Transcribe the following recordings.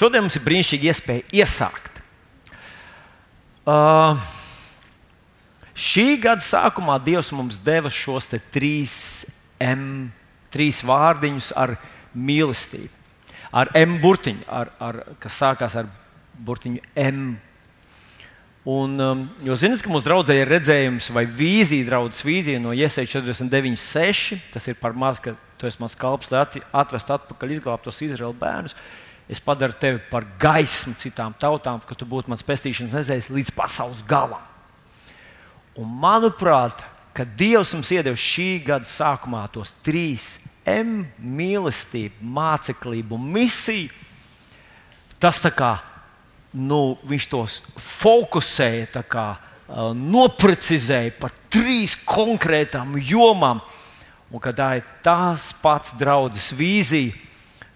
Šodien mums ir brīnišķīga iespēja iesākt. Uh, šī gada sākumā Dievs mums deva šos trīs M, trīs vārdiņus ar mīlestību. Ar M burtiņu, ar, ar, kas sākās ar burtiņu M. Un, um, jūs zināt, ka mūsu draudzē ir redzējums vai vīzija, draudzes vīzija no Iesaistīta 49, 6. Tas ir par maz, ka tu esi mans kalps, lai atvestu atpakaļ izglābtos Izraēlu bērnus. Es padaru tevi par gaismu citām tautām, ka tu būtu mans pestīšanas nezējis līdz pasaules galam. Un manuprāt, ka Dievs mums iedevis šī gada sākumā tos trīs M mīlestību, māceklību un misiju. Tas tā kā nu, viņš tos fokusēja, kā, uh, noprecizēja par trīs konkrētām jomām. Un kad tā ir tās pats draudzes vīzija,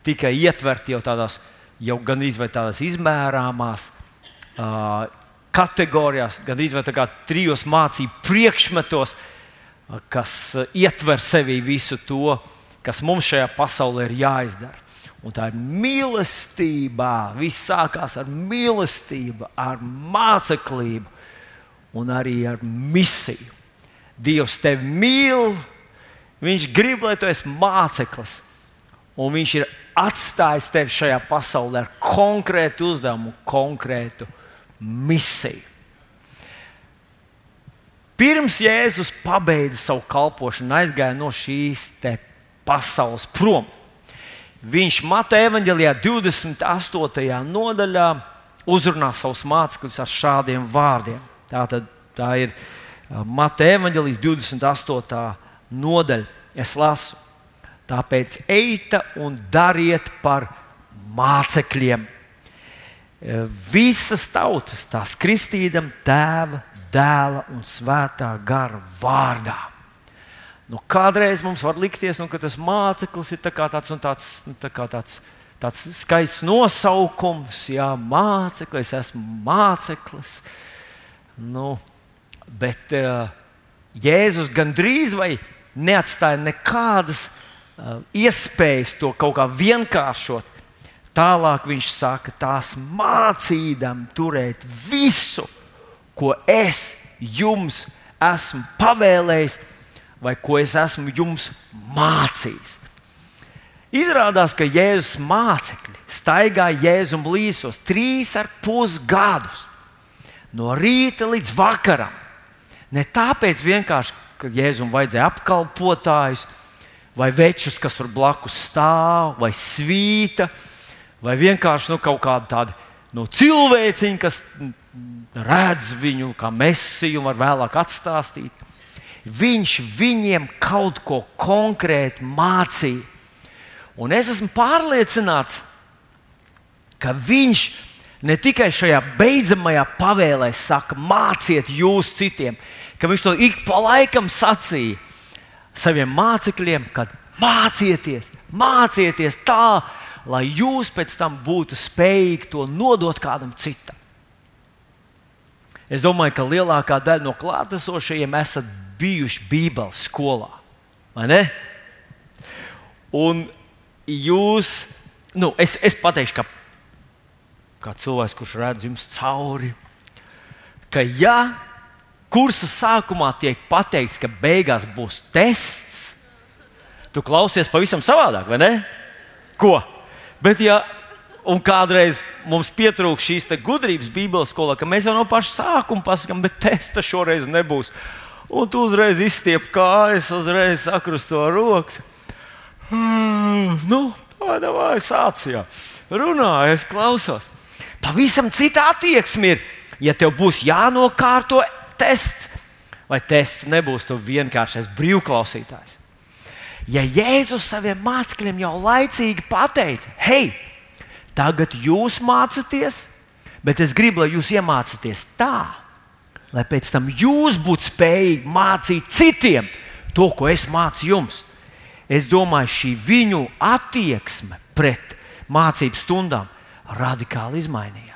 tikai ietvert jau tādās, jau gandrīz vai tādās izmērāmās uh, kategorijās, gandrīz vai tā trijos mācību priekšmetos, uh, kas ietver sevī visu to, kas mums šajā pasaulē ir jāizdara. Un tā ir mīlestība. Viss sākās ar mīlestību, ar māceklību un arī ar misiju. Dievs tevi mīl, Viņš grib, lai tu esi māceklis. Un viņš ir atstājis tevi šajā pasaulē ar konkrētu uzdevumu, konkrētu misiju. Pirms Jēzus pabeidza savu kalpošanu, aizgāja no šīs pasaules prom. Viņš Mateja evanģelijā 28. nodaļā uzrunā savus mācekļus ar šādiem vārdiem. Tā, tad, tā ir Mateja evanģelijas 28. nodaļa. Es lasu, tāpēc ejiet un dariet par mācekļiem. Visas tautas tās kristīdam tēva, dēla un svētā gara vārdā Nu, kādreiz mums var likties, nu, ka tas māceklis ir tā tāds, nu, tāds, nu, tā tāds, tāds skaists nosaukums, jā, māceklis, esmu māceklis. Nu, bet uh, Jēzus gandrīz vai neatstāja nekādas uh, iespējas to kaut kā vienkāršot. Tālāk viņš saka, tās mācīdam turēt visu, ko es jums esmu pavēlējis vai ko es esmu jums mācījis. Izrādās, ka Jēzus mācekļi staigāja Jēzum līdzos trīs ar pus gadus, no rīta līdz vakaram. Ne tāpēc vienkārši, ka Jēzum vajadzēja apkalpotājus, vai večus, kas tur blakus stāv, vai svīta, vai vienkārši nu, kaut kāda tāda nu, cilvēciņa, kas redz viņu kā mesiju un var vēlāk atstāstīt viņš viņiem kaut ko konkrēti mācīja. Un es esmu pārliecināts, ka viņš ne tikai šajā beidzamajā pavēlē saka, māciet jūs citiem, ka viņš to ik pa laikam sacīja saviem mācekļiem, kad mācieties, mācieties tā, lai jūs pēc tam būtu spējīgi to nodot kādam citam. Es domāju, ka lielākā daļa no klātesošajiem esat bijuši Bībeles skolā. Un jūs, nu, es, es pateikšu, ka kā cilvēks, kurš redz jums cauri, ka ja kursa sākumā tiek pateikts, ka beigās būs tests, tu klausies pavisam savādāk, vai ne? Ko? Bet, ja un kādreiz mums pietrūkst šīs gudrības Bībeles skolā, ka mēs jau no paša sākuma pasakām, bet testa šoreiz nebūs. Un tu uzreiz izstiep kājas, uzreiz sakrusto rokas. Hmm, nu, vai vai sācijā. Runā, es klausos. Pavisam cita attieksme ir. Ja tev būs jānokārto tests, vai tests nebūs tu vienkāršais brīvklausītājs. Ja Jēzus saviem mācekļiem jau laicīgi pateica, hei, tagad jūs mācāties, bet es gribu, lai jūs iemācāties tā, lai pēc tam jūs būtu spējīgi mācīt citiem to, ko es mācu jums. Es domāju, šī viņu attieksme pret mācību stundām radikāli izmainījās.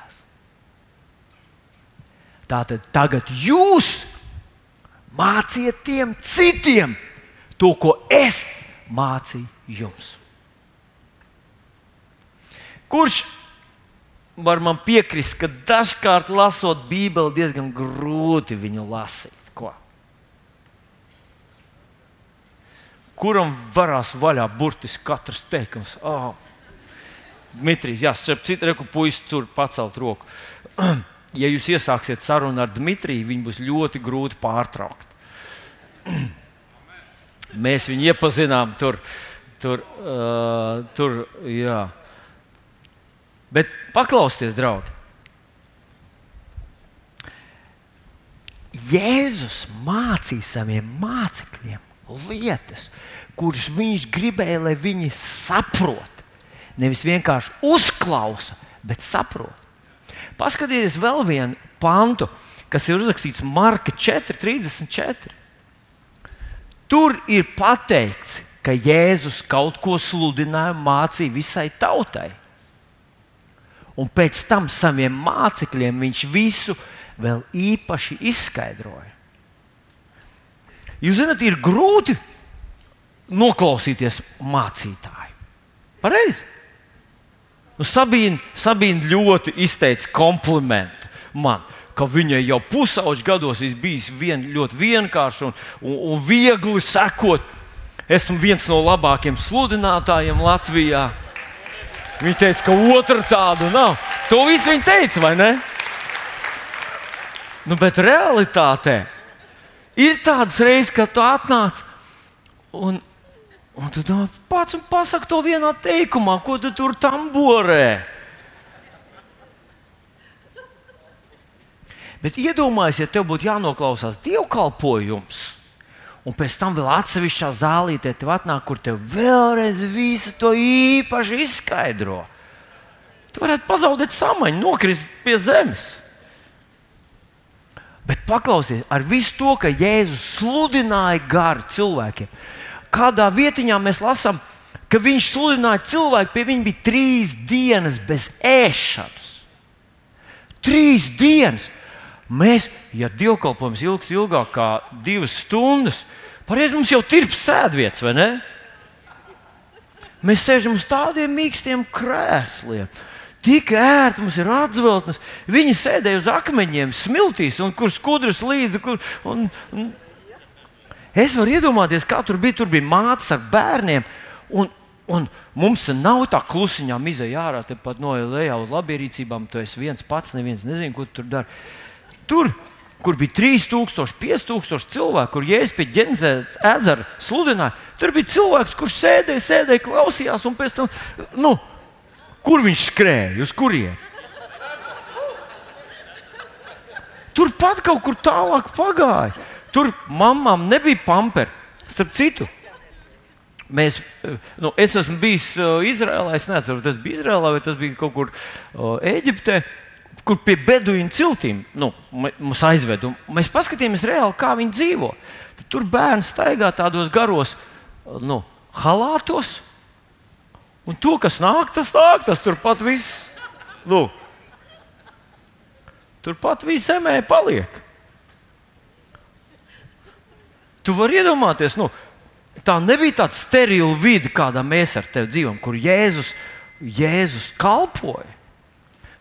Tātad tagad jūs māciet tiem citiem to, ko es mācīju jums. Kurš var man piekrist, ka dažkārt lasot Bībeli, diezgan grūti viņu lasīt. Ko? Kuram varās vaļā burtiski katrs teikums? Oh. Dmitrijs, jā, starp citu, reku puisis tur pacelt roku. ja jūs iesāksiet sarunu ar Dmitriju, viņu būs ļoti grūti pārtraukt. Mēs viņu iepazinām tur, tur, uh, tur jā. Bet paklausieties, draugi. Jēzus mācīja saviem mācekļiem lietas, kuras viņš gribēja, lai viņi saprot. Nevis vienkārši uzklausa, bet saprot. Paskatieties vēl vienu pantu, kas ir uzrakstīts Marka 4,34. Tur ir pateikts, ka Jēzus kaut ko sludināja, mācīja visai tautai. Un pēc tam saviem mācekļiem viņš visu vēl īpaši izskaidroja. Jūs zināt, ir grūti noklausīties mācītāju. Pareizi? Nu, Sabīna, Sabīna ļoti izteica komplimentu man, ka viņai jau pusauģis gados ir bijis vien, ļoti vienkārši un, un, un viegli sekot. Esmu viens no labākajiem sludinātājiem Latvijā. Viņa teica, ka otra tādu nav. To visu viņa teica, vai ne? Nu, bet realitātē ir tādas reizes, kad tu atnāc un Un tu domā, pats un pasak to vienā teikumā, ko tu tur tamborē. Bet iedomājieties, ja tev būtu jānoklausās dievkalpojums, un pēc tam vēl atsevišķā zālītē tev atnāk, kur tev vēlreiz visu to īpaši izskaidro. Tu varētu pazaudēt samaņu, nokrist pie zemes. Bet paklausies, ar visu to, ka Jēzus sludināja garu cilvēkiem, kādā vietiņā mēs lasām, ka viņš sludināja cilvēku, pie viņa bija trīs dienas bez ēšanas. Trīs dienas. Mēs, ja dievkalpojums ilgs ilgāk kā divas stundas, pareizi mums jau ir sēdvietas, vai ne? Mēs sēžam uz tādiem mīkstiem krēsliem. Tik ērti mums ir atzveltnes. Viņi sēdēja uz akmeņiem, smiltīs, un kur skudras līdzi. Kur, un, un Es varu iedomāties, kā tur bija. Tur bija mātes ar bērniem. Un, un mums nav tā klusiņā izēja ārā, tepat no lejā uz labierīcībām. Tu esi viens pats, neviens nezina, ko tu tur dari. Tur, kur bija 3000, 5000 cilvēku, kur jēzus pie ģenzētas ezera sludināja, tur bija cilvēks, kurš sēdēja, sēdēja, klausījās, un pēc tam, nu, kur viņš skrēja, uz kurien? Turpat kaut kur tālāk pagāja. Tur mamām nebija pamperi. Starp citu, mēs, nu, es esmu bijis uh, Izrēlā. Es nezinu, tas bija Izrēlā vai tas bija kaut kur uh, Eģiptē. Kur pie beduīnu ciltīm nu, mums aizveda. Mēs paskatījāmies reāli, kā viņi dzīvo. Tad tur bērni staigā tādos garos nu, halātos. Un to, kas nāk, tas nāk, tas turpat viss. Nu, turpat viss zemē paliek. Tu vari iedomāties, nu, tā nebija tāda sterila vide, kādā mēs ar tevi dzīvojam, kur Jēzus, Jēzus kalpoja.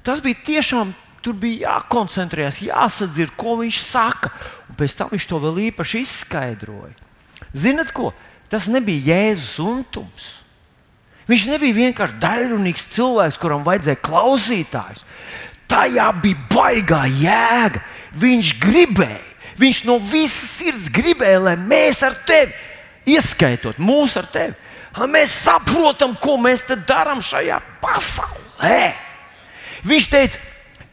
Tas bija tiešām, tur bija jākoncentrējas, jāsadzird, ko viņš saka, un pēc tam viņš to vēl īpaši izskaidroja. Ziniet, ko? Tas nebija Jēzus untums. Viņš nebija vienkārši daļrunīgs cilvēks, kuram vajadzēja klausītājus. Tajā bija baigā jēga. Viņš gribēja Viņš no visas sirds gribēja, lai mēs ar tevi, ieskaitot mūsu ar tevi, mēs saprotam, ko mēs darām šajā pasaulē. Viņš teica,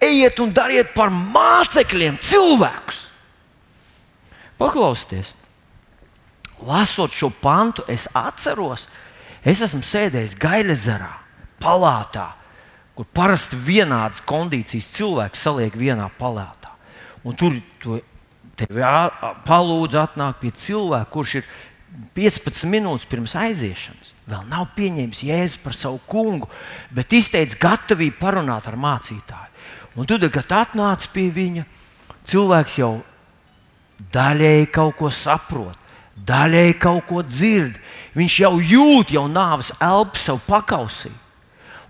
ejiet un dariet par mācekļiem cilvēkus. Paklausieties, lasot šo pantu, es atceros, es esmu sēdējis Gailezerā, palātā, kur parasti vienādas kondīcijas cilvēki saliek vienā palātā. Un tur to tev jāpalūdz atnākt pie cilvēka, kurš ir 15 minūtes pirms aiziešanas. Vēl nav pieņēmis jēzu par savu kungu, bet izteicis gatavību parunāt ar mācītāju. Un tu tagad atnāc pie viņa, cilvēks jau daļēji kaut ko saprot, daļēji kaut ko dzird. Viņš jau jūt jau nāves elpu savu pakausī.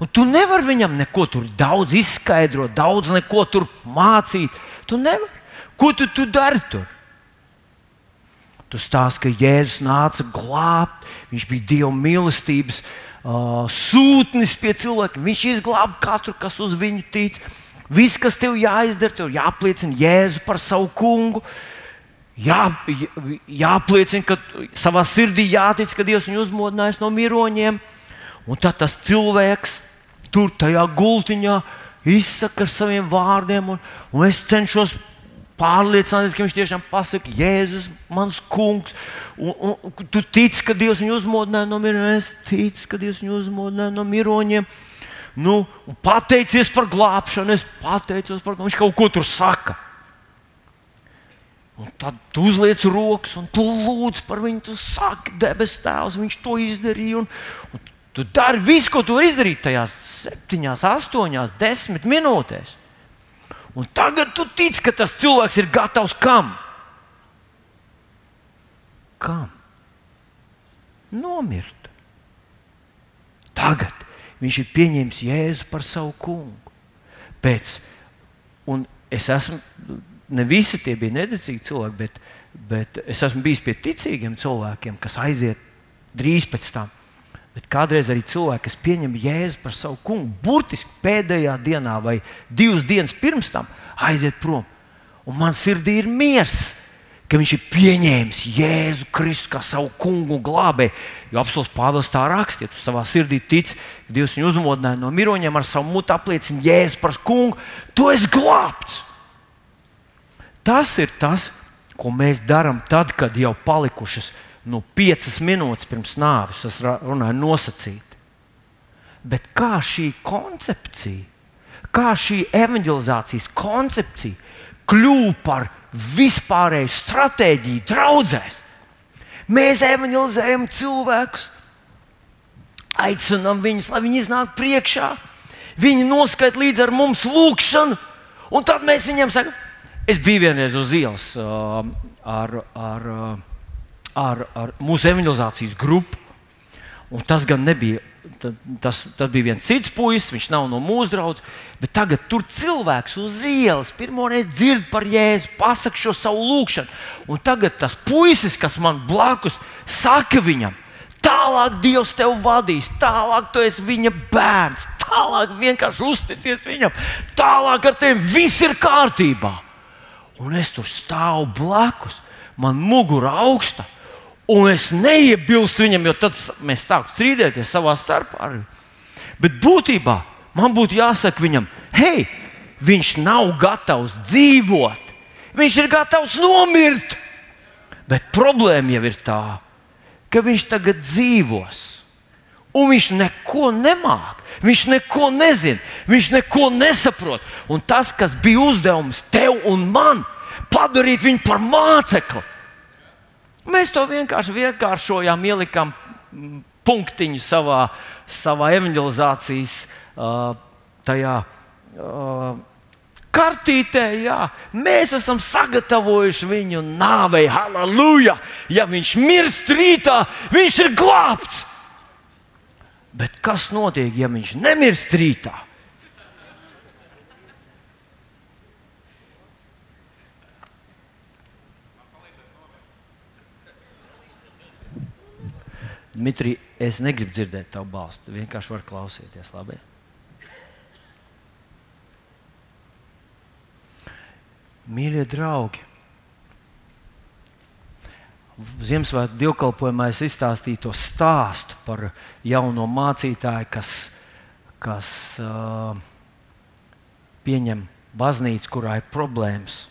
Un tu nevari viņam neko tur daudz izskaidrot, daudz neko tur mācīt. Tu nevari. Ko tu, tu dari tur? Tu stāsti, ka Jēzus nāca glābt, viņš bija Dieva mīlestības uh, sūtnis pie cilvēkiem. Viņš izglāba katru, kas uz viņu tic. Viss, kas tev jāizdara, tev jāapliecina Jēzu par savu kungu. Jā, jāapliecina, ka savā sirdī jātic, ka Dievs viņu uzmodinājis no miroņiem. Un tad tas cilvēks tur tajā gultiņā izsaka ar saviem vārdiem, un, un es cenšos pārliecināties, ka viņš tiešām pasakā, Jēzus, mans kungs, un, un, un tu tici, ka Dievs viņu uzmodināja no miroņiem, es ticu, ka Dievs viņu uzmodināja no miroņiem. Nu, pateicies par glābšanu, es pateicos par glābšanu. Viņš kaut ko tur saka. Un tad tu uzliec rokas, un tu lūdz par viņu. Tu saki, debes Tēvs, viņš to izdarīja. Un, un Tu dari visu, ko tu vari izdarīt tajās septiņās, astoņās, desmit minūtēs. Un tagad tu tici, ka tas cilvēks ir gatavs kam? Kam? Nomirt. Tagad viņš ir pieņēmis Jēzu par savu kungu. Pēc, un es esmu, ne visi tie bija nededzīgi cilvēki, bet, bet es esmu bijis pie ticīgiem cilvēkiem, kas aiziet drīz pēc tam Bet kādreiz arī cilvēki, kas pieņem Jēzu par savu kungu, burtiski pēdējā dienā vai divas dienas pirms tam aiziet prom. Un man sirdī ir miers, ka viņš ir pieņēmis Jēzu Kristu kā savu kungu un glābēju. Jo apelsīns Pāvils tā raksta, ja tu savā sirdī tici, ka Dievs viņu uzmodināja no miroņiem ar savu mutu apliecina Jēzu par kungu, tu esi glābts. Tas ir tas, ko mēs darām tad, kad jau palikušas nu, piecas minūtes pirms nāves, es runāju nosacīti. Bet kā šī koncepcija, kā šī evanģelizācijas koncepcija kļuva par vispārēju stratēģiju draudzēs? Mēs evanģelizējam cilvēkus, aicinām viņus, lai viņi iznāk priekšā. Viņi noskaidro līdz ar mums lūgšanu, un tad mēs viņiem sakām, es biju vienreiz uz ielas uh, ar. ar uh, ar, ar mūsu evanģelizācijas grupu. Un tas gan nebija. Tas, tas bija viens cits puisis, viņš nav no mūsu draugs, tagad tur cilvēks uz ielas pirmo reizi dzird par jēzu, pasakā šo savu lūgšanu. Un tagad tas puisis, kas man blakus, saka viņam, tālāk Dievs tevi vadīs, tālāk tu esi viņa bērns, tālāk vienkārši uzticies viņam, tālāk ar tevi viss ir kārtībā. Un es tur stāvu blakus, man mugura augsta. Un es neiebilstu viņam, jo tad mēs sākam strīdēties savā starpā. Bet būtībā man būtu jāsaka viņam, hei, viņš nav gatavs dzīvot, viņš ir gatavs nomirt. Bet problēma jau ir tā, ka viņš tagad dzīvos, un viņš neko nemāk, viņš neko nezina, viņš neko nesaprot. Un tas, kas bija uzdevums tev un man, padarīt viņu par mācekli Mēs to vienkārši vienkāršojām, ielikām mm, punktiņu savā, savā evanģelizācijas uh, tajā. Uh, kartītē, jā, mēs esam sagatavojuši viņu nāvei, halleluja! Ja viņš mirst rītā, viņš ir glābts. Bet kas notiek, ja viņš nemirst rītā? Dmitri, es negribu dzirdēt tavu balstu. Tu vienkārši vari klausīties. Labi? Mīļie draugi, Ziemassvētku dievkalpojumā es izstāstīju to stāstu par jauno mācītāju, kas, kas uh, pieņem baznīcu, kurā ir problēmas.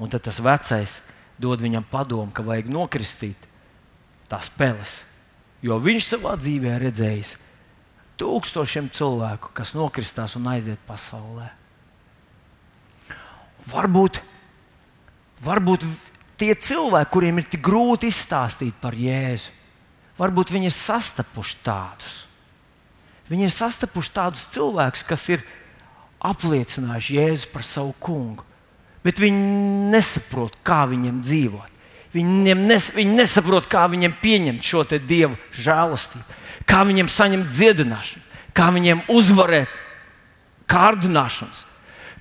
Un tad tas vecais dod viņam padomu, ka vajag nokristīt tās peles. Jo viņš savā dzīvē redzējis tūkstošiem cilvēku, kas nokristās un aiziet pasaulē. Varbūt, varbūt tie cilvēki, kuriem ir tik grūti izstāstīt par Jēzu, varbūt viņi ir sastapuši tādus. Viņi ir sastapuši tādus cilvēkus, kas ir apliecinājuši Jēzu par savu kungu, bet viņi nesaprot, kā viņiem dzīvot. Viņiem nes, viņi nesaprot, kā viņiem pieņemt šo dievu žēlastību. kā viņiem saņemt dziedināšanu, kā viņiem uzvarēt kārdināšanas,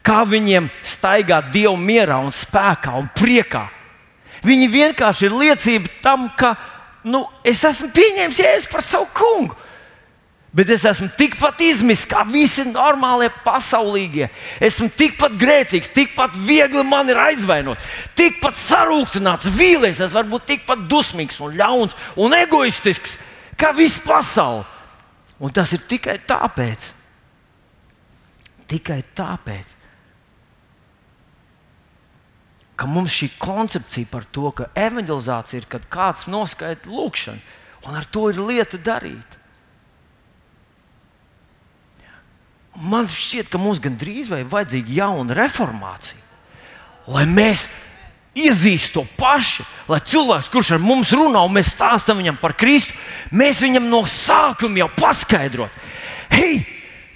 kā viņiem staigāt Dievu mierā, un spēkā un priekā. Viņi vienkārši ir liecība tam, ka nu, es esmu pieņēmis jēzu par savu kungu. Bet es esmu tikpat izmisks kā visi normālie pasaulīgie. Esmu tikpat grēcīgs, tikpat viegli man ir aizvainot, tikpat sarūktināts, vīlies. Es varu būt tikpat dusmīgs, un ļauns un egoistisks kā visa pasaule. Un tas ir tikai tāpēc, tikai tāpēc, ka mums šī koncepcija par to, ka evanģelizācija ir, kad kāds noskaita lūgšanu, un ar to ir lieta darīt. Man šķiet, ka mums gandrīz vai vajadzīga jauna reformācija, lai mēs iezīstu to pašu, lai cilvēks, kurš ar mums runā un mēs stāstām viņam par Kristu, mēs viņam no sākuma jau paskaidrot, hei,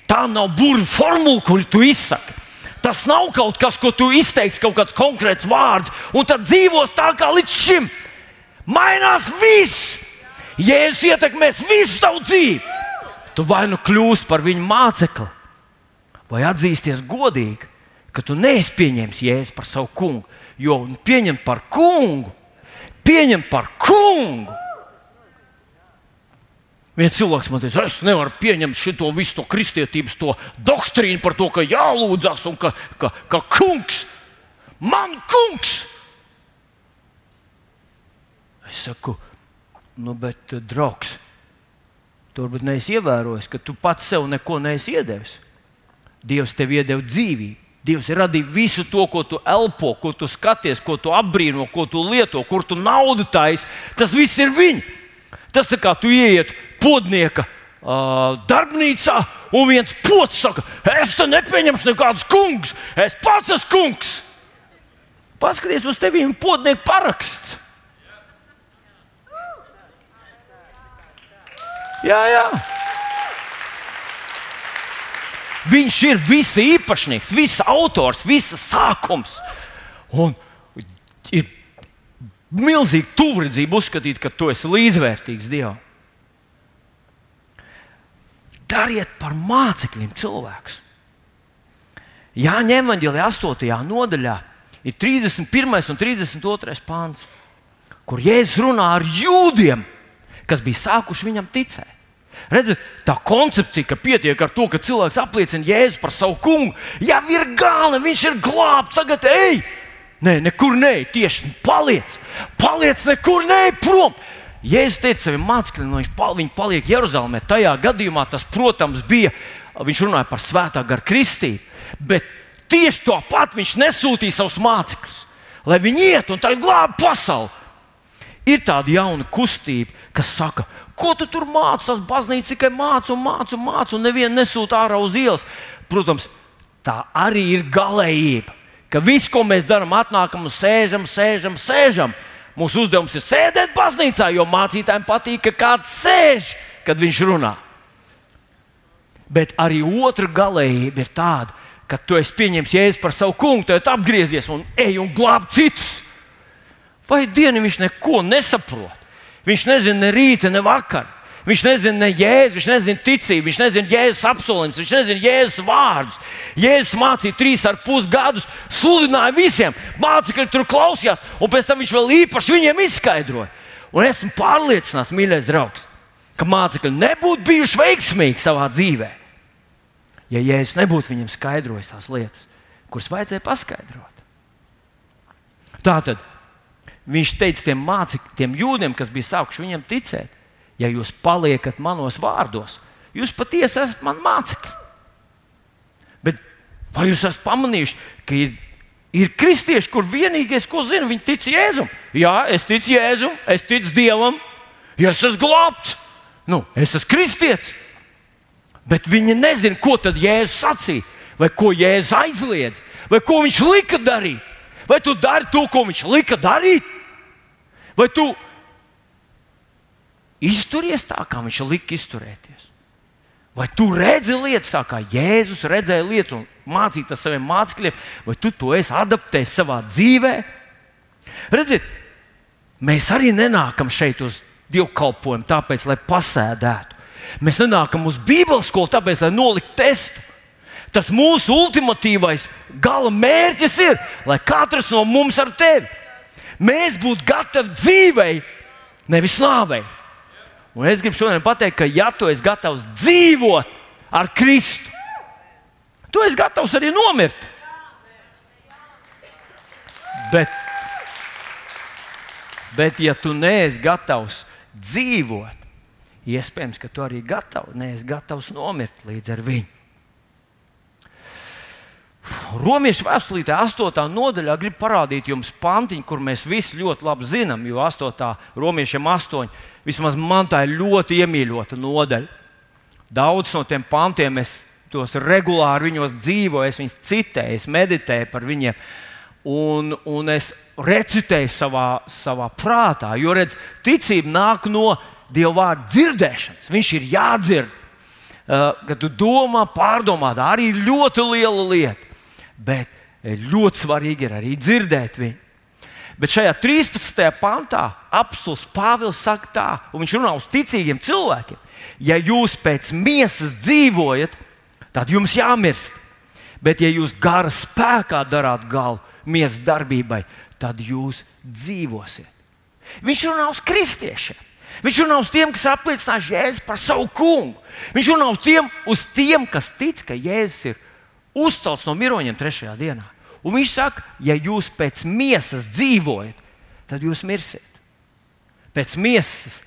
tā nav burbuļu formula, kuru tu izsaki. Tas nav kaut kas, ko tu izteiksi, kaut kāds konkrēts vārds, un tad dzīvos tā kā līdz šim. Mainās viss. Jēzus ietekmēs visu tavu dzīvi. Tu vai nu kļūsi par viņu mācekli, vai atzīsties godīgi, ka tu neesi pieņēmis Jēzu par savu kungu. Jo pieņemt par kungu, pieņemt par kungu Viens cilvēks man teica, es nevaru pieņemt šo visu to kristietības, to doktrīnu par to, ka jālūdzas un ka, ka, ka kungs, man kungs. Es saku, nu, bet, draugs, tu varbūt neesi ievērojis, ka tu pats sev neko neesi iedevis. Dievs tev iedeva dzīvību. Dievs ir radījis visu to, ko tu elpo, ko tu skaties, ko tu apbrīno, ko tu lieto, kur tu naudu taisi. Tas viss ir viņa. Tas tā kā tu ieiet podnieka uh, darbnīcā, un viens pocis saka, es te nepieņemšu nekādus kungus, es pats esmu kungs. Paskaties uz tevi, viņa podnieka paraksts. Jā, jā. Viņš ir visa īpašnieks, visa autors, visa sākums. Un ir milzīga tuvredzība uzskatīt, ka tu esi līdzvērtīgs Dievam. Dariet par mācekļiem cilvēkus. Jāņem evanģēlīja 8. nodaļā ir 31. un 32. pāns, kur Jēzus runā ar jūdiem, kas bija sākuši viņam ticēt. Redziet, tā koncepcija, ka pietiek ar to, ka cilvēks apliecina Jēzu par savu kungu, jau ir gala, viņš ir glābts. Tagad, ej, nē, nekur nē, tieši paliec, paliec, nekur nē, prom. Jēzus teica saviem mācekļiem, no viņš pal, paliek Jeruzalemē. Tajā gadījumā tas, protams, bija, viņš runāja par svētā gara kristību, bet tieši to pat viņš nesūtīja savus mācekļus, lai viņi iet un tā glābtu pasauli. Ir tāda jauna kustība, kas saka, ko tu tur māci? Tas baznīca tikai māca un māca un māca, un nevienu nesūta ārā uz ielas. Protams, tā arī ir galējība. Ka viss, ko mēs darām, atnākam un sēžam, sēžam, sēžam. Mūsu uzdevums ir sēdēt baznīcā, jo mācītājiem patīk, ka kāds sēž, kad viņš runā. Bet arī otra galējība ir tāda, ka tu esi pieņēmis jēzu par savu kungu, tad apgriezies un ej un glāb citus. Vai dienu viņš neko nesaprot? Viņš nezina ne rīta, ne vakara. Viņš nezina ne jēzu, viņš nezina ticību, viņš nezina jēzus apsolījumus, viņš nezina jēzus vārdus. Jēzus mācīja trīs ar pus gadus, sludināja visiem, mācekļi tur klausījās, un pēc tam viņš vēl īpaši viņiem izskaidroja. Un esmu pārliecināts, mīļais draugs, ka mācekļi nebūtu bijuši veiksmīgi savā dzīvē, ja Jēzus nebūtu viņiem skaidrojis tās lietas, kuras vajadzēja paskaidrot. Tātad viņš teica tiem mācekļiem, tiem jūdiem, kas bija sākuši viņam ticēt ja jūs paliekat manos vārdos, jūs patiesi esat mani mācekļi. Bet vai jūs esat pamanījuši, ka ir, ir kristieši, kur vienīgais, ko zina, viņi tic Jēzum? Jā, es ticu Jēzum, es ticu Dievam, ja es esmu glābts, nu, es esmu kristietis. Bet viņi nezina, ko tad Jēzus sacīja, vai ko Jēzus aizliedz, vai ko viņš lika darīt. Vai tu dari to, ko viņš lika darīt? Vai tu Izturies tā, kā viņš lika izturēties. Vai tu redzi lietas tā, kā Jēzus redzēja lietas un mācīja tas saviem mācekļiem, vai tu to esi adaptējis savā dzīvē? Redziet, mēs arī nenākam šeit uz dievkalpojumu tāpēc, lai pasēdētu. Mēs nenākam uz Bībeles skolu tāpēc, lai noliktu testu. Tas mūsu ultimatīvais gala mērķis ir, lai katrs no mums ar tevi mēs būtu gatavi dzīvei, nevis slāvei. Un es gribu šodien pateikt, ka, ja tu esi gatavs dzīvot ar Kristu, tu esi gatavs arī nomirt. Bet, bet ja tu neesi gatavs dzīvot, iespējams, ka tu arī gatavs, neesi gatavs nomirt līdz ar viņu. Romiešu vēstulītē, 8. nodaļā, grib parādīt jums pantiņu, kur mēs visi ļoti labi zinām, jo 8. romiešiem 8. vismaz man tā ir ļoti iemīļota nodaļa. Daudz no tiem pantiem es tos regulāri viņos dzīvoju, es viņus citēju, es meditēju par viņiem. Un, un es recitēju savā, savā prātā, jo redz, ticība nāk no Dieva vārda dzirdēšanas. Viņš ir jādzird. Uh, kad tu domā, pārdomā, tā arī ir ļoti liela lieta bet eh, ļoti svarīgi ir arī dzirdēt viņu. Bet šajā 13. pantā apelsīns Pāvils saka tā, un viņš runā uz ticīgiem cilvēkiem. Ja jūs pēc miesas dzīvojat, tad jums jāmirst. Bet, ja jūs gara spēkā darāt galu miesas darbībai, tad jūs dzīvosiet. Viņš runā uz kristiešiem. Viņš runā uz tiem, kas apliecinājuši Jēzu par savu kungu. Viņš runā uz tiem, uz tiem kas tic, ka Jēzus ir uzcelts no miroņiem trešajā dienā. Un viņš saka, ja jūs pēc miesas dzīvojat, tad jūs mirsiet. Pēc miesas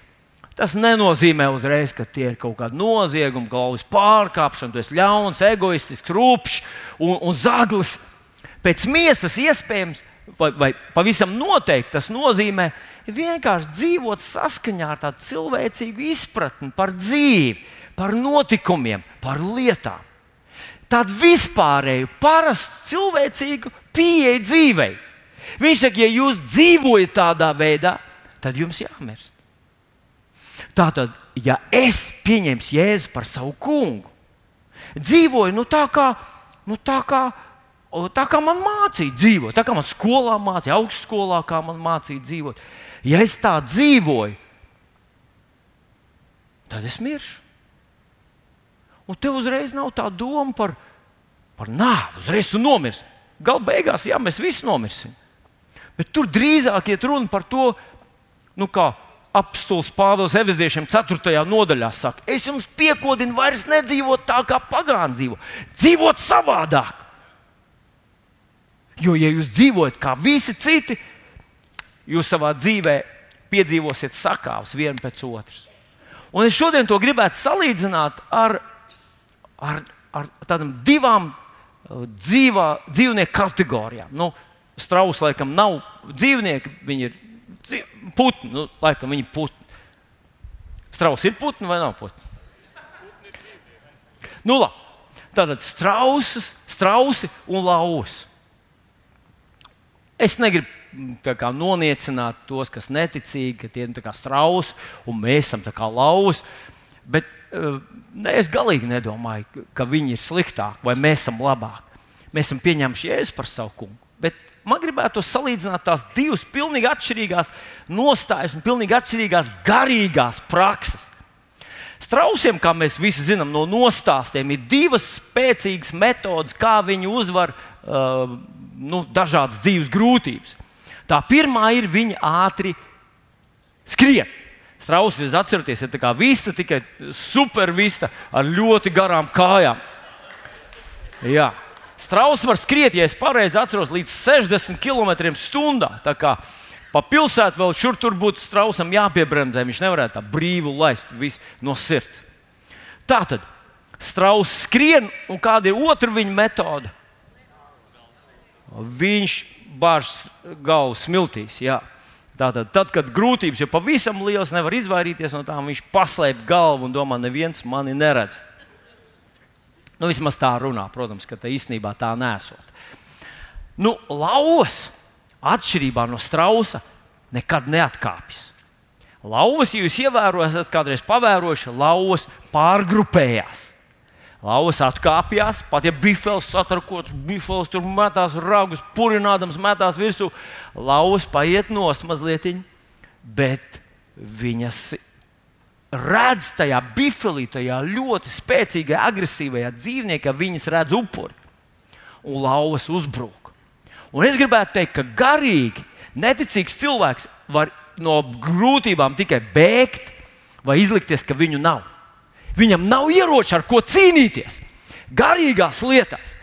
tas nenozīmē uzreiz, ka tie ir kaut kādi noziegumi, galvas pārkāpšana, tu esi ļauns, egoistisks, rupšs un, un zaglis. Pēc miesas iespējams, vai, vai pavisam noteikti tas nozīmē vienkārši dzīvot saskaņā ar tādu cilvēcīgu izpratni par dzīvi, par notikumiem, par lietām tādu vispārēju, parastu cilvēcīgu pieeju dzīvei. Viņš saka, ja jūs dzīvojat tādā veidā, tad jums jāmirst. Tātad, ja es pieņemšu Jēzu par savu kungu, dzīvoju nu, tā, kā, nu, tā, kā, tā kā man mācīja dzīvot, tā kā man skolā mācīja, augstskolā kā man mācīja dzīvot. Ja es tā dzīvoju, tad es miršu. Un tev uzreiz nav tā doma par, par nāvi. Uzreiz tu nomirsi. Galu beigās, jā, mēs visi nomirsim. Bet tur drīzāk iet runa par to, nu, kā apstults Pāvils Eviziešiem 4. nodaļā saka, es jums piekodinu vairs nedzīvot tā, kā pagāni dzīvo, dzīvot savādāk. Jo, ja jūs dzīvojat kā visi citi, jūs savā dzīvē piedzīvosiet sakāves vienu pēc otras. Un es šodien to gribētu salīdzināt ar ar, ar tādām divām uh, dzīvā, dzīvnieku kategorijām. Nu, Strauss laikam nav dzīvnieki, viņi ir putni. Nu, laikam viņi putni. Strauss ir putni vai nav putni? Nu, labi. Tātad strausas, strausi un lauvas. Es negribu kā, noniecināt tos, kas neticīgi, ka tie ir nu, strausi un mēs esam lauvas. Bet es galīgi nedomāju, ka viņi ir sliktāki vai mēs esam labāki. Mēs esam pieņēmuši jēzu par savu kungu. Bet man gribētu salīdzināt tās divas pilnīgi atšķirīgās nostājas un pilnīgi atšķirīgās garīgās prakses. Strausiem, kā mēs visi zinām no nostāstiem, ir divas spēcīgas metodes, kā viņi uzvar uh, nu, dažādas dzīves grūtības. Tā pirmā ir viņi ātri skrien. Strauss, jūs atceraties, ir tā kā vista, tikai supervista ar ļoti garām kājām. Jā. Strauss var skriet, ja es pareizi atceros, līdz 60 km/h. Tā kā pa pilsētu vēl šur tur būtu strausam jāpiebremzē. Viņš nevarētu tā brīvi laist no sirds. Tā tad strauss skrien, un kāda ir otra viņa metode? Viņš bāž galvu smiltīs. Jā. Tātad, tad, kad grūtības jau pavisam liels, nevar izvairīties no tām, viņš paslēp galvu un domā, neviens mani neredz. Nu, vismaz tā runā, protams, ka tā īstenībā tā nesot. Nu, lauvas, atšķirībā no strausa, nekad neatkāpjas. Lauvas, ja jūs ievērojat, kādreiz pavērojuši, lauvas pārgrupējās. Lauvas atkāpjas, pat ja bifels satrakots, bifels tur metās ragus, purinādams, metās virsū. Lauvas paiet nos mazliet, bet viņas redz tajā bifilī, tajā ļoti spēcīgajā, agresīvajā dzīvniekā, viņas redz upuri un lauvas uzbrūk. Un es gribētu teikt, ka garīgi neticīgs cilvēks var no grūtībām tikai bēgt vai izlikties, ka viņu nav. Viņam nav ieroči, ar ko cīnīties garīgās lietās.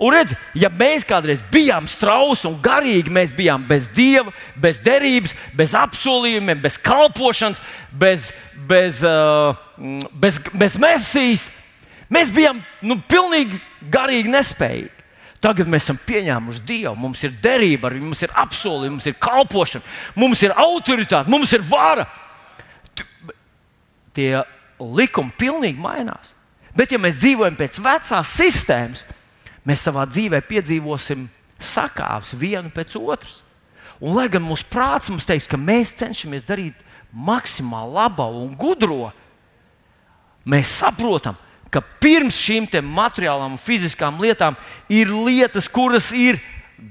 Un redz, ja mēs kādreiz bijām strauji un garīgi, mēs bijām bez dieva, bez derības, bez apsolījumiem, bez kalpošanas, bez, bez, uh, bez, bez mesijas, mēs bijām nu, pilnīgi garīgi nespējīgi. Tagad mēs esam pieņēmuši Dievu, mums ir derība ar viņu, mums ir apsolījumi, mums ir kalpošana, mums ir autoritāte, mums ir vara. Tie likumi pilnīgi mainās. Bet, ja mēs dzīvojam pēc vecās sistēmas, mēs savā dzīvē piedzīvosim sakāves vienu pēc otras. Un, lai gan mūsu prāts mums teiks, ka mēs cenšamies darīt maksimāli labo un gudro, mēs saprotam, ka pirms šīm materiālām un fiziskām lietām ir lietas, kuras ir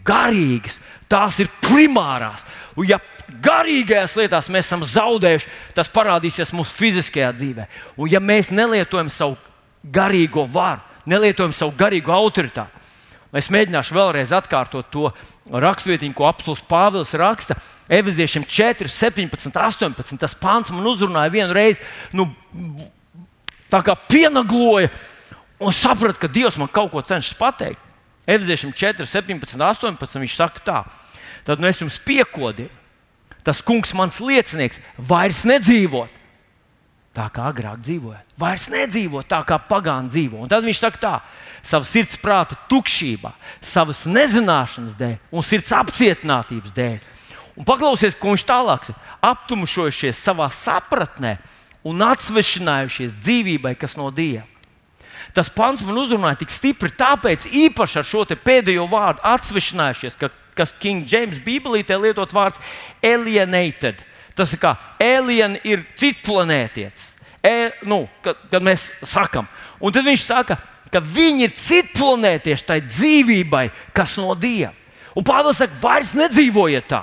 garīgas, tās ir primārās. Un, ja garīgajās lietās mēs esam zaudējuši, tas parādīsies mūsu fiziskajā dzīvē. Un, ja mēs nelietojam savu garīgo varu, nelietojam savu garīgo autoritāti. Es mēģināšu vēlreiz atkārtot to rakstvietiņu, ko apelsīns Pāvils raksta. Eviziešiem 4, 17, 18. Tas pāns man uzrunāja vienu reizi, nu, tā kā pienagloja, un sapratu, ka Dievs man kaut ko cenšas pateikt. Eviziešiem 4, 17, 18. Viņš saka, tā, tad nu es jums piekodinu. Tas kungs, mans liecinieks, vairs nedzīvot tā kā agrāk dzīvojāt. Vairs nedzīvo tā, kā pagāni dzīvo. Un tad viņš saka, tā, savas sirds prāta tukšībā, savas nezināšanas dēļ un sirds apcietinātības dēļ. Un paklausies, ko viņš tālāk saka. Aptumšojušies savā sapratnē un atsvešinājušies dzīvībai, kas no Dieva. Tas pants man uzrunāja tik stipri, tāpēc īpaši ar šo pēdējo vārdu atsvešinājušies, ka, kas King James Bībelītē lietots vārds alienated Tas ir kā alien ir citplanētietis. E, nu, kad, kad mēs sakām, un tad viņš saka, ka viņi ir citplanētieši tai dzīvībai, kas no Dieva. Un Pāvils saka, vairs nedzīvojiet tā.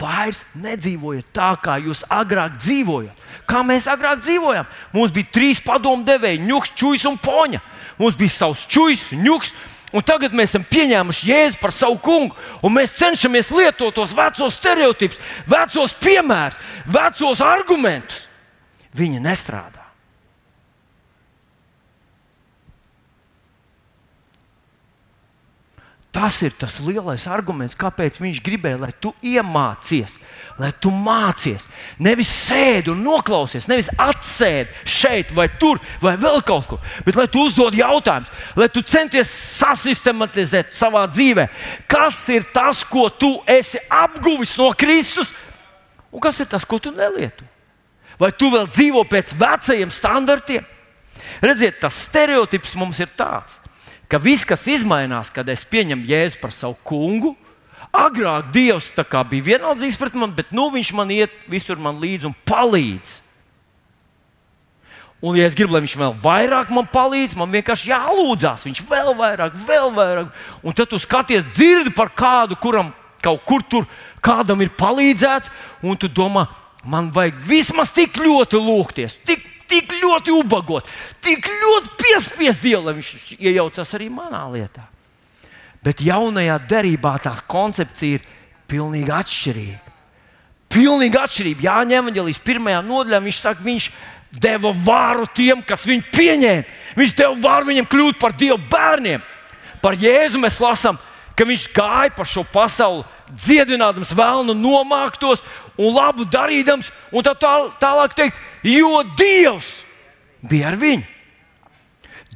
Vairs nedzīvojiet tā, kā jūs agrāk dzīvojat. Kā mēs agrāk dzīvojām? Mums bija trīs padomdevēji, ņūks, čūs un poņa. Mums bija savs čūs, ņūks Un tagad mēs esam pieņēmuši Jēzu par savu kungu, un mēs cenšamies lietot tos vecos stereotipus, vecos piemērus, vecos argumentus. Viņi nestrādā. Tas ir tas lielais arguments, kāpēc viņš gribēja, lai tu iemācies, lai tu mācies. Nevis sēdi un noklausies, nevis atsēdi šeit vai tur, vai vēl kaut kur, bet lai tu uzdod jautājumus, lai tu centies sasistematizēt savā dzīvē, kas ir tas, ko tu esi apguvis no Kristus, un kas ir tas, ko tu nelieto. Vai tu vēl dzīvo pēc vecajiem standartiem? Redziet, tas stereotips mums ir tāds ka viss, kas mainās, kad es pieņemu Jēzu par savu kungu, agrāk Dievs bija vienaldzīgs pret mani, bet nu viņš man iet visur man līdzi un palīdz. Un, ja es gribu, lai viņš vēl vairāk man palīdz, man vienkārši jālūdzas. Viņš vēl vairāk, vēl vairāk. Un tad tu skaties, dzirdi par kādu, kuram kaut kur tur kādam ir palīdzēts, un tu domā, man vajag vismaz tik ļoti lūgties, tik tik ļoti ubagot, tik ļoti piespiest Dievu, lai viņš iejaucas arī manā lietā. Bet jaunajā derībā tā koncepcija ir pilnīgi atšķirīga. Pilnīgi atšķirīga. Jāņem evanģēlijas pirmajā nodaļā viņš saka, viņš deva vāru tiem, kas viņu pieņēma. Viņš deva vāru viņiem kļūt par Dieva bērniem. Par Jēzu mēs lasām, ka viņš gāja pa šo pasauli, dziedinādams vēlnu nomāktos un labu darīdams, un tā tālāk teikt, jo Dievs bija ar viņu.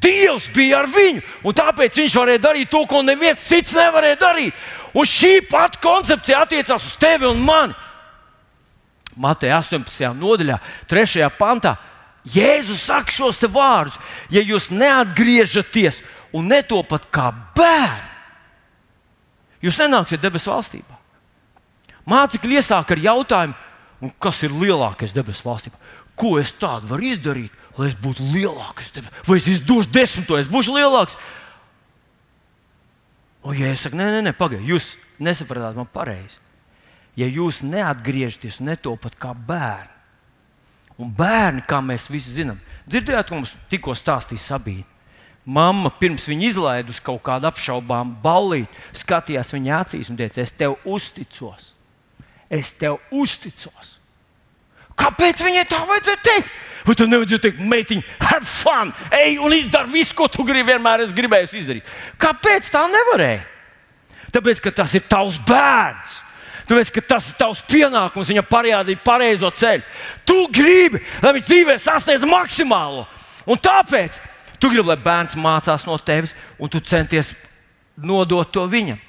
Dievs bija ar viņu, un tāpēc viņš varēja darīt to, ko neviens cits nevarēja darīt. Un šī pati koncepcija attiecās uz tevi un mani. Mateja 18. nodaļā, 3. pantā. Jēzus saka šos vārdus: Ja jūs neatgriežaties un netopat kā bērni, jūs nenāksiet debesu valstībā. Mācekļi iesāk ar jautājumu, kas ir lielākais debesu valstībā? Ko es tādu varu izdarīt, lai es būtu lielākais? Vai es izdošu desmito, es būšu lielāks? Un, ja es saku, nē, nē, nē pagaidiet, jūs nesapratāt man pareizi. Ja jūs neatgriežaties, netopat kā bērni, Un bērni, kā mēs visi zinām, dzirdējāt, ka mums tikko stāstīja Sabīna. Mamma pirms viņa izlaida uz kaut kādu apšaubāmu ballīti, skatījās viņa acīs un teica, es tev uzticos. Es tev uzticos. Kāpēc viņai tā vajadzēja teikt? Vai tu nevajadzēja teikt, meitiņ, have fun, ej un izdari visu, ko tu gribi, vienmēr es gribēju izdarīt. Kāpēc tā nevarēja? Tāpēc, ka tas ir tavs bērns. Tāpēc, ka tas ir tavs pienākums viņam parādīt pareizo ceļu. Tu gribi, lai viņš dzīvē sasniedz maksimālo. Un tāpēc tu gribi, lai bērns mācās no tevis, un tu centies nodot to viņam.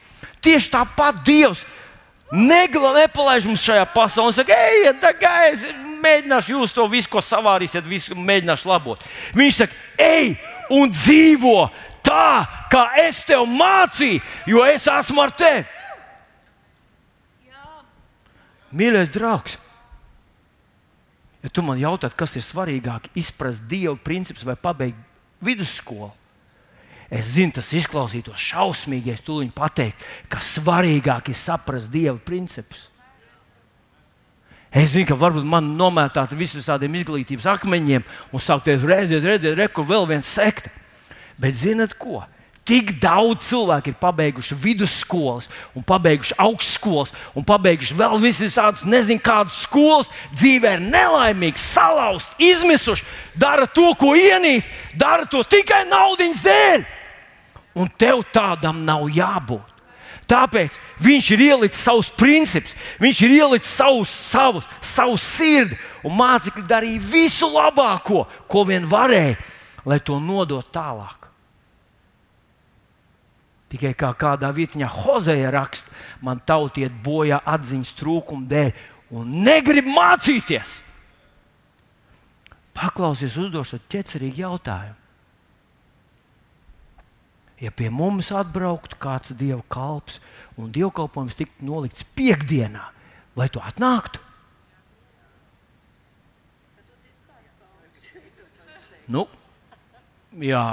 Tieši tāpat Dievs negla nepalaiž mums šajā pasaulē un saka, ejiet, kā es mēģināšu jūs to visu, ko savārīsiet, visu mēģināšu labot. Viņš saka, ej un dzīvo tā, kā es tev mācīju, jo es esmu ar tevi. Mīļais draugs, ja tu man jautā, kas ir svarīgāk, izprast dievu principus vai pabeigt vidusskolu, es zinu, tas izklausītos šausmīgi, ja tūlīt pateiktu, ka svarīgāk ir saprast dievu principus. Es zinu, ka varbūt man nomētāt visus tādiem izglītības akmeņiem un saukties, redziet, redziet, re, kur vēl viens sekta. Bet zinat ko? Tik daudz cilvēku ir pabeiguši vidusskolas, un pabeiguši augstskolas, un pabeiguši vēl visas tādas, nezinu, kādas skolas, dzīvē ir nelaimīgi, salauzti, izmisuši, dara to, ko ienīst, dara to tikai naudas dēļ. Un tev tādam nav jābūt. Tāpēc viņš ir ielicis savus principus, viņš ir ielicis savus, savus, savu sirdi, un mācekļi darīja visu labāko, ko vien varēja, lai to nodot tālāk. Tikai kā kādā vietā Hozeja raksta, man tautiet bojā atziņas trūkuma dēļ un negrib mācīties. Paklausies, uzdošot ķecerīgu jautājumu. Ja pie mums atbrauktu kāds dieva kalps un dievkalpojums tiktu nolikts piekdienā, vai tu atnāktu? Nu, jā.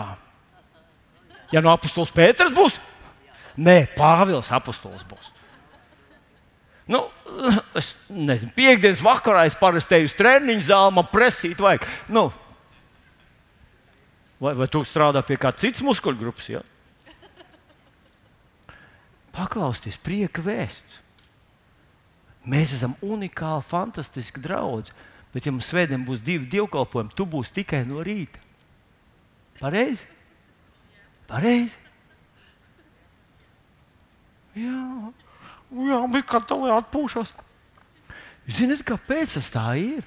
Ja no apustulis Pēters būs, Nē, Pāvils apustulis būs. Nu, es nezinu, piekdienas vakarā es parasti eju uz treniņu zāli, man presīt vajag. Nu, vai, vai tu strādā pie kādas citas muskuļu grupas? Ja? Paklausties, prieka vēsts. Mēs esam unikāli, fantastiski draugi. Bet, ja mums svētdien būs divi dievkalpojumi, tu būsi tikai no rīta. Pareizi? Pareizi. Jā, jā bet kā tā lai atpūšos? Ziniet, kāpēc tas tā ir?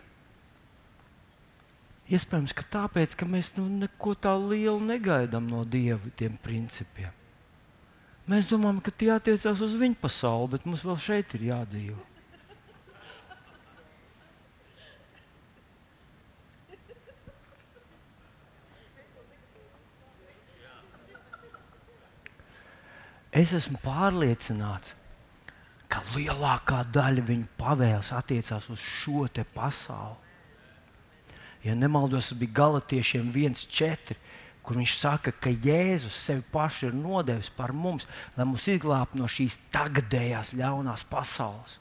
Iespējams, ka tāpēc, ka mēs nu, neko tādu lielu negaidām no Dieva tiem principiem. Mēs domājam, ka tie attiecās uz viņu pasauli, bet mums vēl šeit ir jādzīvo. Es esmu pārliecināts, ka lielākā daļa viņa pavēles attiecās uz šo pasauli. Ja nemaldos, tas bija galotiešiem 1,4, kur viņš saka, ka Jēzus sevi pašu ir nodevis par mums, lai mūs izglābtu no šīs tagadējās ļaunās pasaules,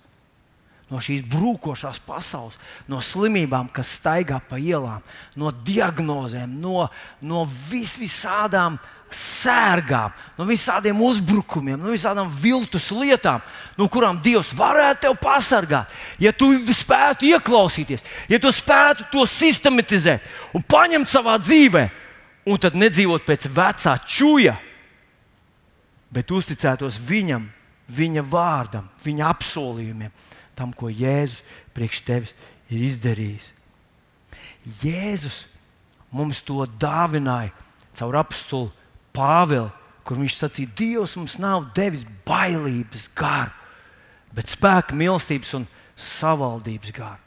no šīs brūkošās pasaules, no slimībām, kas staigā pa ielām, no diagnozēm, no, no vis visādām lietām sērgām, no visādiem uzbrukumiem, no visādām viltus lietām, no kurām Dievs varētu tevi pasargāt. Ja tu spētu ieklausīties, ja tu spētu to sistematizēt un paņemt savā dzīvē, un tad nedzīvot pēc vecā čūja, bet uzticētos viņam, viņa vārdam, viņa apsolījumiem, tam, ko Jēzus priekš tevis ir izdarījis. Jēzus mums to dāvināja caur apstulu Pāvila, kur viņš sacīja, Dievs mums nav devis bailības garu, bet spēka, mīlestības un savaldības garu.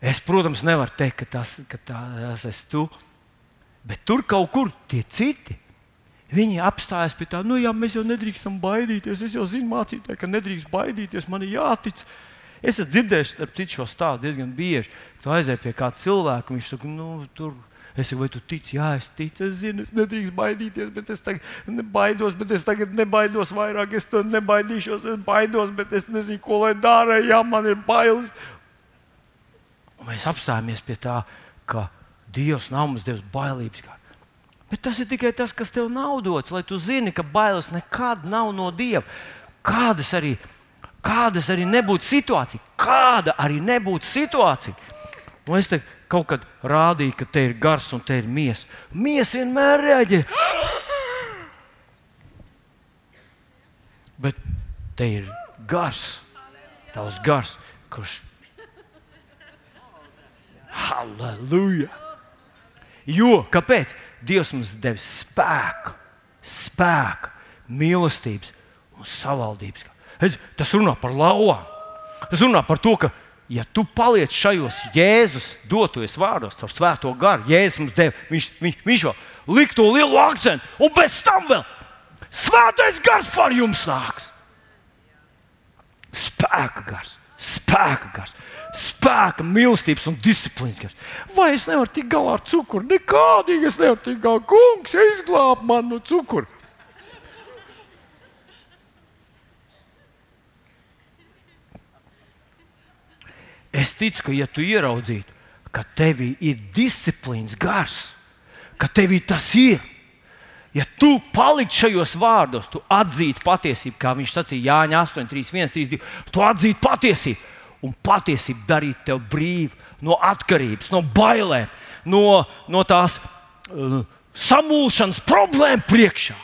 Es, protams, nevaru teikt, ka tas, ka tas esi tu, bet tur kaut kur tie citi. Viņi apstājas pie tā, nu, jā, mēs jau nedrīkstam baidīties. Es jau zinu, mācītāji, ka nedrīkst baidīties. Man ir jātic. Es esmu dzirdējis, ap citu šo stāstu diezgan bieži. Tu aizej pie kāda cilvēka, viņš saka, nu, tur Es saku, vai tu tici? Jā, es ticu, es zinu, es nedrīkstu baidīties, bet es tagad nebaidos, bet es tagad nebaidos vairāk. Es to nebaidīšos, es baidos, bet es nezinu, ko lai dara. Jā, man ir bailes. Un mēs apstājamies pie tā, ka Dievs nav mums devis bailības garu. Bet tas ir tikai tas, kas tev nav dots, lai tu zini, ka bailes nekad nav no Dieva. Kādas arī, kādas arī nebūtu situācija, kāda arī nebūtu situācija. Un es te kaut kad rādīju, ka te ir gars un te ir miesa. Miesa vienmēr reaģē. Bet te ir gars, tavs gars, kurš. Halleluja! Jo, kāpēc? Dievs mums devis spēku, spēku, mīlestības un savaldības. Redz, tas runā par lauvām. Tas runā par to, ka, ja tu paliec šajos Jēzus dotos vārdos, caur svēto garu, Jēzus mums deva, viņš, viņš, viņš vēl liek to lielu akcentu, un bez tam vēl svētais gars par jums nāks. Spēka gars, spēka gars spēka, mīlestības un disciplīnas gars. Vai es nevaru tikt galā ar cukuru? Nekādīgi es nevaru tikt galā. Kungs, izglāb man no cukura. Es ticu, ka, ja tu ieraudzītu, ka tevī ir disciplīnas gars, ka tevī tas ir, ja tu paliktu šajos vārdos, tu atzītu patiesību, kā viņš sacīja Jāņa 8, 3, 1, 3, 2, tu atzītu patiesību un patiesību darīt tevi brīvu no atkarības, no bailēm, no, no tās uh, samulšanas problēmu priekšā.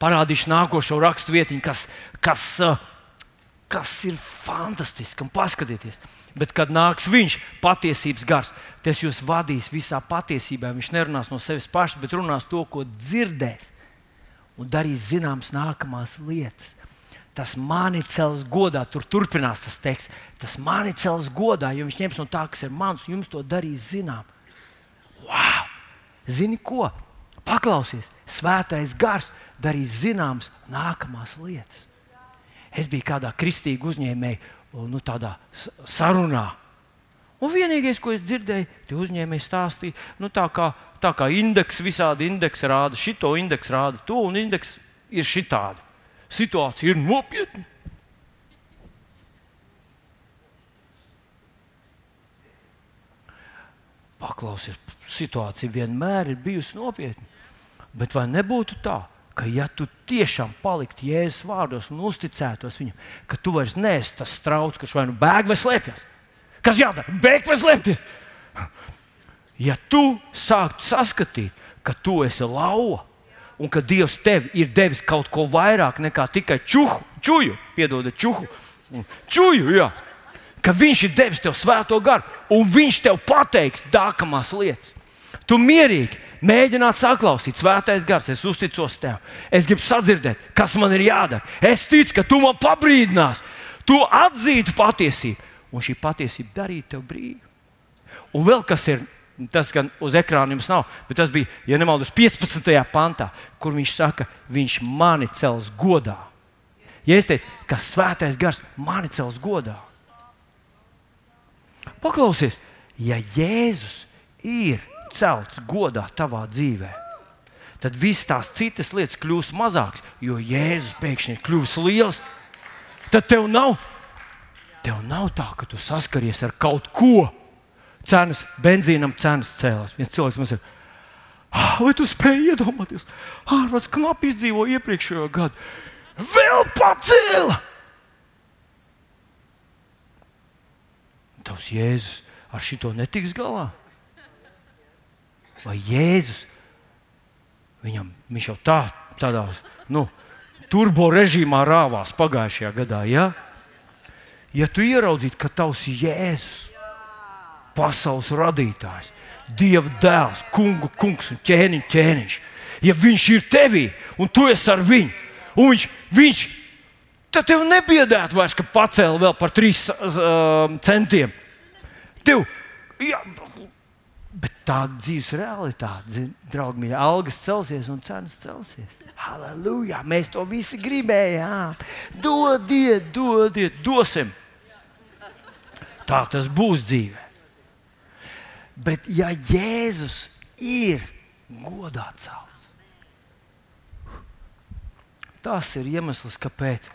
Parādīšu nākošo rakstu vietiņu, kas, kas, uh, kas ir fantastiski. Paskatieties, bet kad nāks viņš, patiesības gars, tas jūs vadīs visā patiesībā. Viņš nerunās no sevis paša, bet runās to, ko dzirdēs, un darīs zināmas nākamās lietas tas mani cels godā. Tur turpinās tas teksts. Tas mani cels godā, jo viņš ņems no tā, kas ir mans, un jums to darīs zinām. Wow! Zini ko? Paklausies, svētais gars darīs zināmas nākamās lietas. Es biju kādā kristīgā uzņēmēja nu, sarunā. Un vienīgais, ko es dzirdēju, tie uzņēmēji stāstīja, nu, tā kā, tā kā indeks, visādi indeksi rāda, šito indeksu rāda, to un indeks ir šitādi situācija ir nopietna. Paklausies, situācija vienmēr ir bijusi nopietna. Bet vai nebūtu tā, ka ja tu tiešām paliktu Jēzus vārdos un uzticētos viņam, ka tu vairs neesi tas strauts, kurš vai nu bēg vai slēpjas? Kas jādara? Bēgt vai slēpties? Ja tu sāktu saskatīt, ka tu esi lauva, un ka Dievs tev ir devis kaut ko vairāk nekā tikai čuhu, čuju, piedodiet, čuhu, čuju, jā. ka Viņš ir devis tev svēto garu, un Viņš tev pateiks nākamās lietas. Tu mierīgi mēģināt saklausīt, svētais gars, es uzticos tev. Es gribu sadzirdēt, kas man ir jādara. Es ticu, ka tu man pabrīdinās, tu atzītu patiesību, un šī patiesība darītu tev brīvu. Un vēl kas ir Tas gan uz ekrāna jums nav, bet tas bija, ja nemaldos, 15. pantā, kur viņš saka, viņš mani cels godā. Ja es teicu, ka svētais gars mani cels godā, paklausies, ja Jēzus ir celts godā tavā dzīvē, tad visas tās citas lietas kļūst mazākas, jo Jēzus pēkšņi ir kļuvis liels. Tad tev nav, tev nav tā, ka tu saskaries ar kaut ko cenas, benzīnam cenas cēlās. Viens cilvēks man saka, ah, vai tu spēj iedomāties, ārvalsts knapi izdzīvo iepriekšējo gadu, vēl pacēla! Tavs Jēzus ar šito netiks galā? Vai Jēzus viņam, viņš jau tā, tādā nu, turbo režīmā rāvās pagājušajā gadā? Ja, ja tu ieraudzītu, ka tavs Jēzus pasaules radītājs, Dieva dēls, kungu kungs un ķēniņš, ķēniņš. Ja viņš ir tevī un tu esi ar viņu, un viņš, viņš tad tev nebiedētu vairs, ka pacēla vēl par trīs uh, centiem. Tev, bet tāda dzīves realitāte, draugi, mīļā, algas celsies un cenas celsies. Halleluja! Mēs to visi gribējām. Dodiet, dodiet, dosim! Tā tas būs dzīvē. Bet ja Jēzus ir godā celts, tas ir iemesls, kāpēc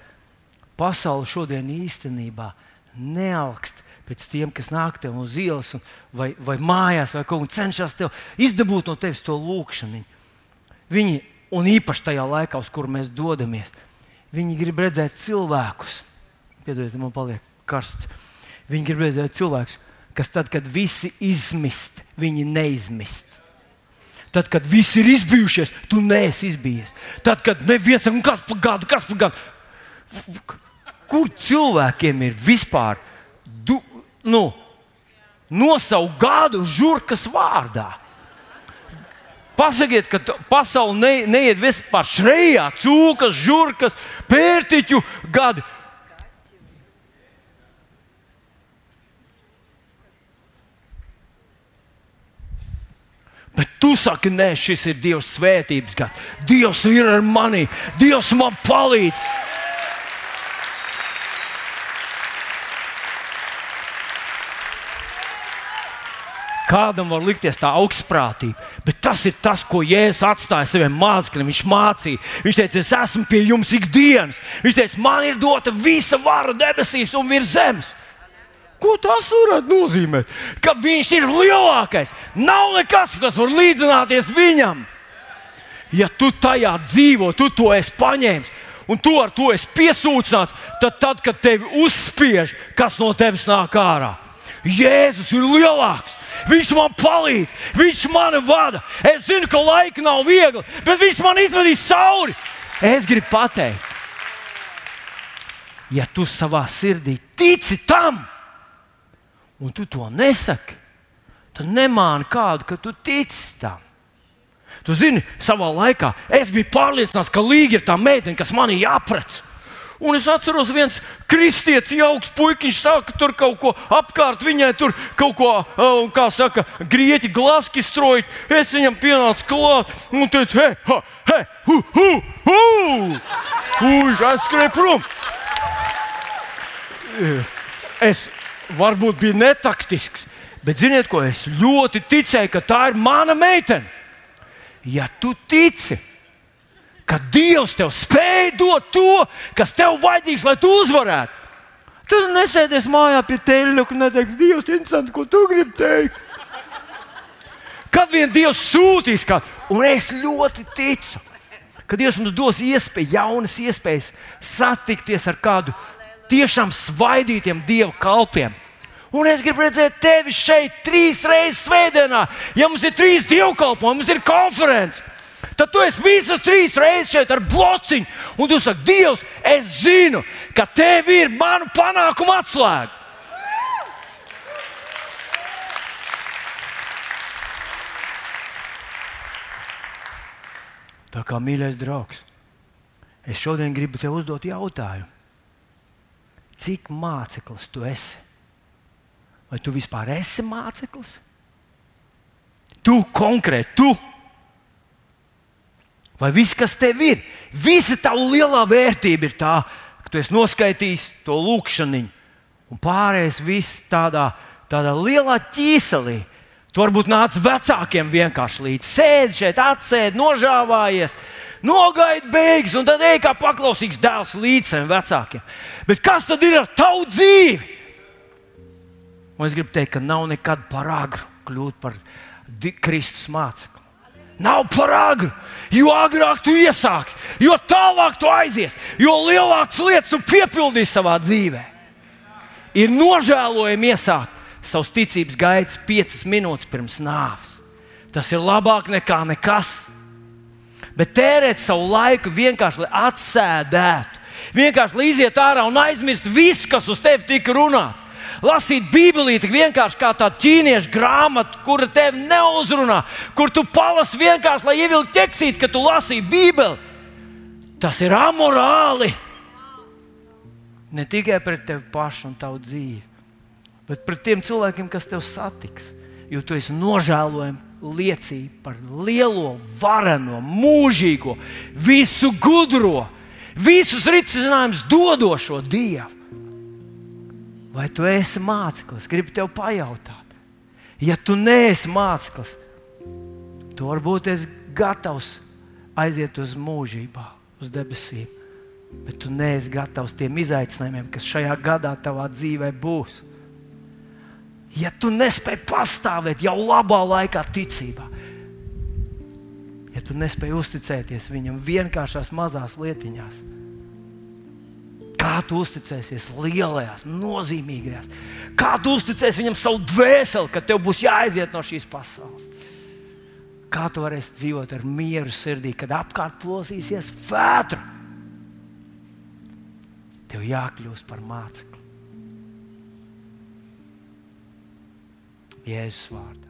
pasaule šodien īstenībā neaugst pēc tiem, kas nāk tev uz ielas, vai, vai mājās, vai kaut kā cenšas tev izdabūt no tevis to lūkšanu. Viņi, un īpaši tajā laikā, uz kuru mēs dodamies, viņi grib redzēt cilvēkus. Piedodiet, man paliek karsts. Viņi grib redzēt cilvēkus, kas tad, kad visi izmist, viņi neizmist. Tad, kad visi ir izbijušies, tu neesi izbijies. Tad, kad neviens ir kas par gadu, kas par gadu. Kur cilvēkiem ir vispār nu, nosaukt gadu žurkas vārdā? Pasakiet, ka pasaule ne, neiet vispār šrejā, cūkas, žurkas, pērtiķu gadi. Bet tu saki, nē, šis ir Dieva svētības gads. Dievs ir ar mani, Dievs man palīdz. Kādam var likties tā augstprātība, bet tas ir tas, ko Jēzus atstāja saviem mācekļiem. Viņš mācīja, viņš teica, es esmu pie jums ikdienas. Viņš teica, man ir dota visa vara debesīs un virs zemes. Ko tas varētu nozīmēt? Ka viņš ir lielākais. Nav nekas, kas var līdzināties viņam. Ja tu tajā dzīvo, tu to esi paņēmis un tu ar to esi piesūcināts, tad, tad kad tevi uzspiež, kas no tevis nāk ārā. Jēzus ir lielāks. Viņš man palīdz, viņš mani vada. Es zinu, ka laika nav viegli, bet viņš man izvedīs cauri. Es gribu pateikt, ja tu savā sirdī tici tam, un tu to nesaki, tad nemāni kādu, ka tu tici tam. Tu zini, savā laikā es biju pārliecināts, ka Līga ir tā meitene, kas manī jāprec. Un es atceros, viens kristietis, jauks puikiņš, sāka tur kaut ko apkārt viņai, tur kaut ko, kā saka, grieķi glaski strojot. Es viņam pienācu klāt un teicu, hei, ha, hei, hu, hu, hu! Viņš aizskrēja prom. Es varbūt bija netaktisks, bet ziniet, ko es ļoti ticēju, ka tā ir mana meitene. Ja tu tici, ka Dievs tev spēj dot to, kas tev vajadzīgs, lai tu uzvarētu, tad nesēdies mājā pie teļa un neteiks, Dievs, interesanti, ko tu gribi teikt. Kad vien Dievs sūtīs kādu, un es ļoti ticu, ka Dievs mums dos iespēju, jaunas iespējas satikties ar kādu tiešām svaidītiem dievu kalpiem. Un es gribu redzēt tevi šeit trīs reizes svētdienā. Ja mums ir trīs dievkalpojumi, mums ir konference, tad tu esi visas trīs reizes šeit ar blociņu. Un tu saki, Dievs, es zinu, ka tev ir manu panākumu atslēga. Tā kā mīļais draugs, es šodien gribu tev uzdot jautājumu cik māceklis tu esi. Vai tu vispār esi māceklis? Tu konkrēti, tu. Vai viss, kas tev ir, visa tava lielā vērtība ir tā, ka tu esi noskaitījis to lūkšanu, un pārējais viss tādā, tādā lielā ķīselī. Tu varbūt nāc vecākiem vienkārši līdzi, sēdi šeit, atsēdi, nožāvājies, nogaidi beigas, un tad ej kā paklausīgs dēls līdz saviem vecākiem. Bet kas tad ir ar tavu dzīvi? Un es gribu teikt, ka nav nekad par agru kļūt par Kristus mācekli. Nav par agru. Jo agrāk tu iesāksi, jo tālāk tu aizies, jo lielākas lietas tu piepildīsi savā dzīvē. Ir nožēlojami iesākt savus ticības gaitas piecas minūtes pirms nāves. Tas ir labāk nekā nekas. Bet tērēt savu laiku vienkārši, lai atsēdētu, Vienkārši lai iziet ārā un aizmirst visu, kas uz tevi tika runāts. Lasīt Bībelī tik vienkārši kā tādu ķīniešu grāmatu, kura tevi neuzrunā, kur tu palasi vienkārši, lai ievilktu ķeksīt, ka tu lasīji Bībeli. Tas ir amorāli. Ne tikai pret tevi pašu un tavu dzīvi, bet pret tiem cilvēkiem, kas tev satiks. Jo tu esi nožēlojami liecība par lielo, vareno, mūžīgo, visu gudro visus risinājumus dodošo Dievu. Vai tu esi māceklis? Gribu tev pajautāt. Ja tu neesi māceklis, tu varbūt esi gatavs aiziet uz mūžībā, uz debesīm, bet tu neesi gatavs tiem izaicinājumiem, kas šajā gadā tavā dzīvē būs. Ja tu nespēji pastāvēt jau labā laikā, ticībā, ja tu nespēji uzticēties viņam vienkāršās mazās lietiņās, kā tu uzticēsies lielajās, nozīmīgajās, kā tu uzticēsies viņam savu dvēseli, kad tev būs jāaiziet no šīs pasaules. Kā tu varēsi dzīvot ar mieru sirdī, kad apkārt plosīsies vētra? Tev jākļūst par mācekli. Jēzus vārdā.